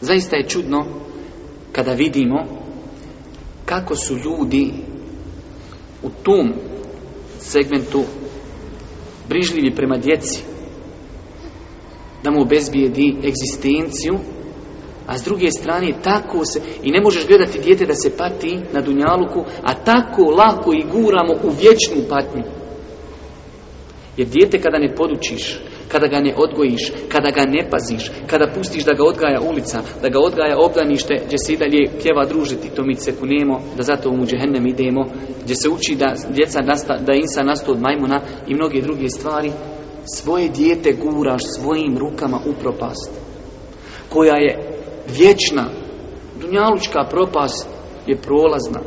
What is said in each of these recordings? Zaista je čudno kada vidimo kako su ljudi u tom segmentu brižljivi prema djeci, da mu obezbijedi egzistenciju, a s druge strane tako se, i ne možeš gledati dijete da se pati na dunjaluku, a tako lako i guramo u vječnu patnju. Jer dijete kada ne podučiš, kada ga ne odgojiš, kada ga ne paziš, kada pustiš da ga odgaja ulica, da ga odgaja obdanište, gdje se i dalje pjeva družiti, to mi se kunemo, da zato u džehennem idemo, gdje se uči da djeca nasta, da insa nastao od majmuna i mnoge druge stvari, svoje dijete guraš svojim rukama u propast, koja je vječna, dunjalučka propast je prolazna,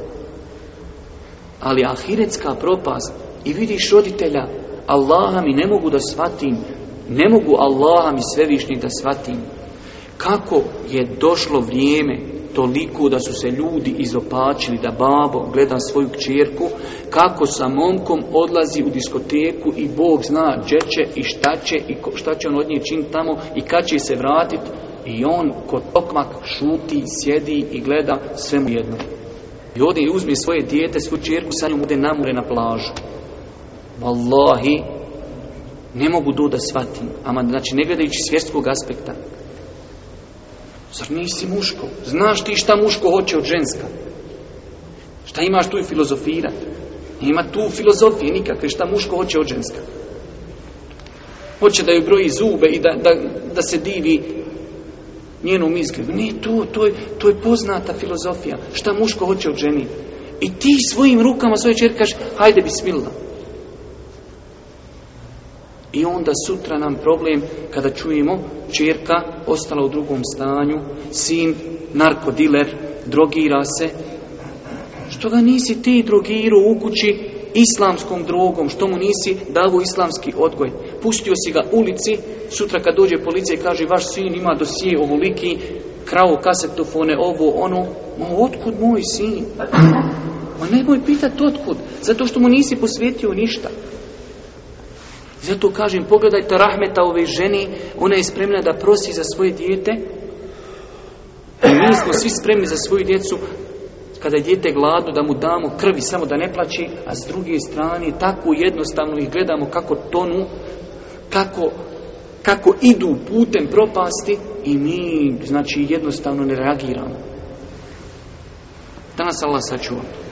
ali ahiretska propast i vidiš roditelja Allaha mi ne mogu da shvatim, ne mogu Allaha mi svevišnji da shvatim. Kako je došlo vrijeme toliko da su se ljudi izopačili da babo gleda svoju kćerku, kako sa momkom odlazi u diskoteku i Bog zna gdje će i šta će i šta će on od nje čin tamo i kad će se vratiti i on kod okmak šuti, sjedi i gleda svemu mu jedno. I ode i uzmi svoje dijete, svoju čerku, sa njom ude namure na plažu. Wallahi, ne mogu do da shvatim. Ama znači ne gledajući svjetskog aspekta. Zar nisi muško? Znaš ti šta muško hoće od ženska? Šta imaš tu i filozofirat? Nema tu filozofije nikakve šta muško hoće od ženska. Hoće da joj broji zube i da, da, da se divi njenom misli Ne, to, to, je, to je poznata filozofija. Šta muško hoće od ženi? I ti svojim rukama svoje čerkaš, hajde bismillah. I onda sutra nam problem kada čujemo čerka ostala u drugom stanju, sin narkodiler, drogira se. Što ga nisi ti drogiru u kući islamskom drogom, što mu nisi davo islamski odgoj. Pustio si ga ulici, sutra kad dođe policija i kaže vaš sin ima dosije ovoliki, krao kasetofone, ovo, ono. Ma otkud moj sin? Ma nemoj pitati otkud, zato što mu nisi posvetio ništa. Zato kažem, pogledajte rahmeta ove ženi, ona je spremna da prosi za svoje dijete. I mi smo svi spremni za svoju djecu, kada je dijete gladu da mu damo krvi samo da ne plaći, a s druge strane tako jednostavno ih gledamo kako tonu, kako, kako idu putem propasti i mi znači jednostavno ne reagiramo. Danas Allah sačuva.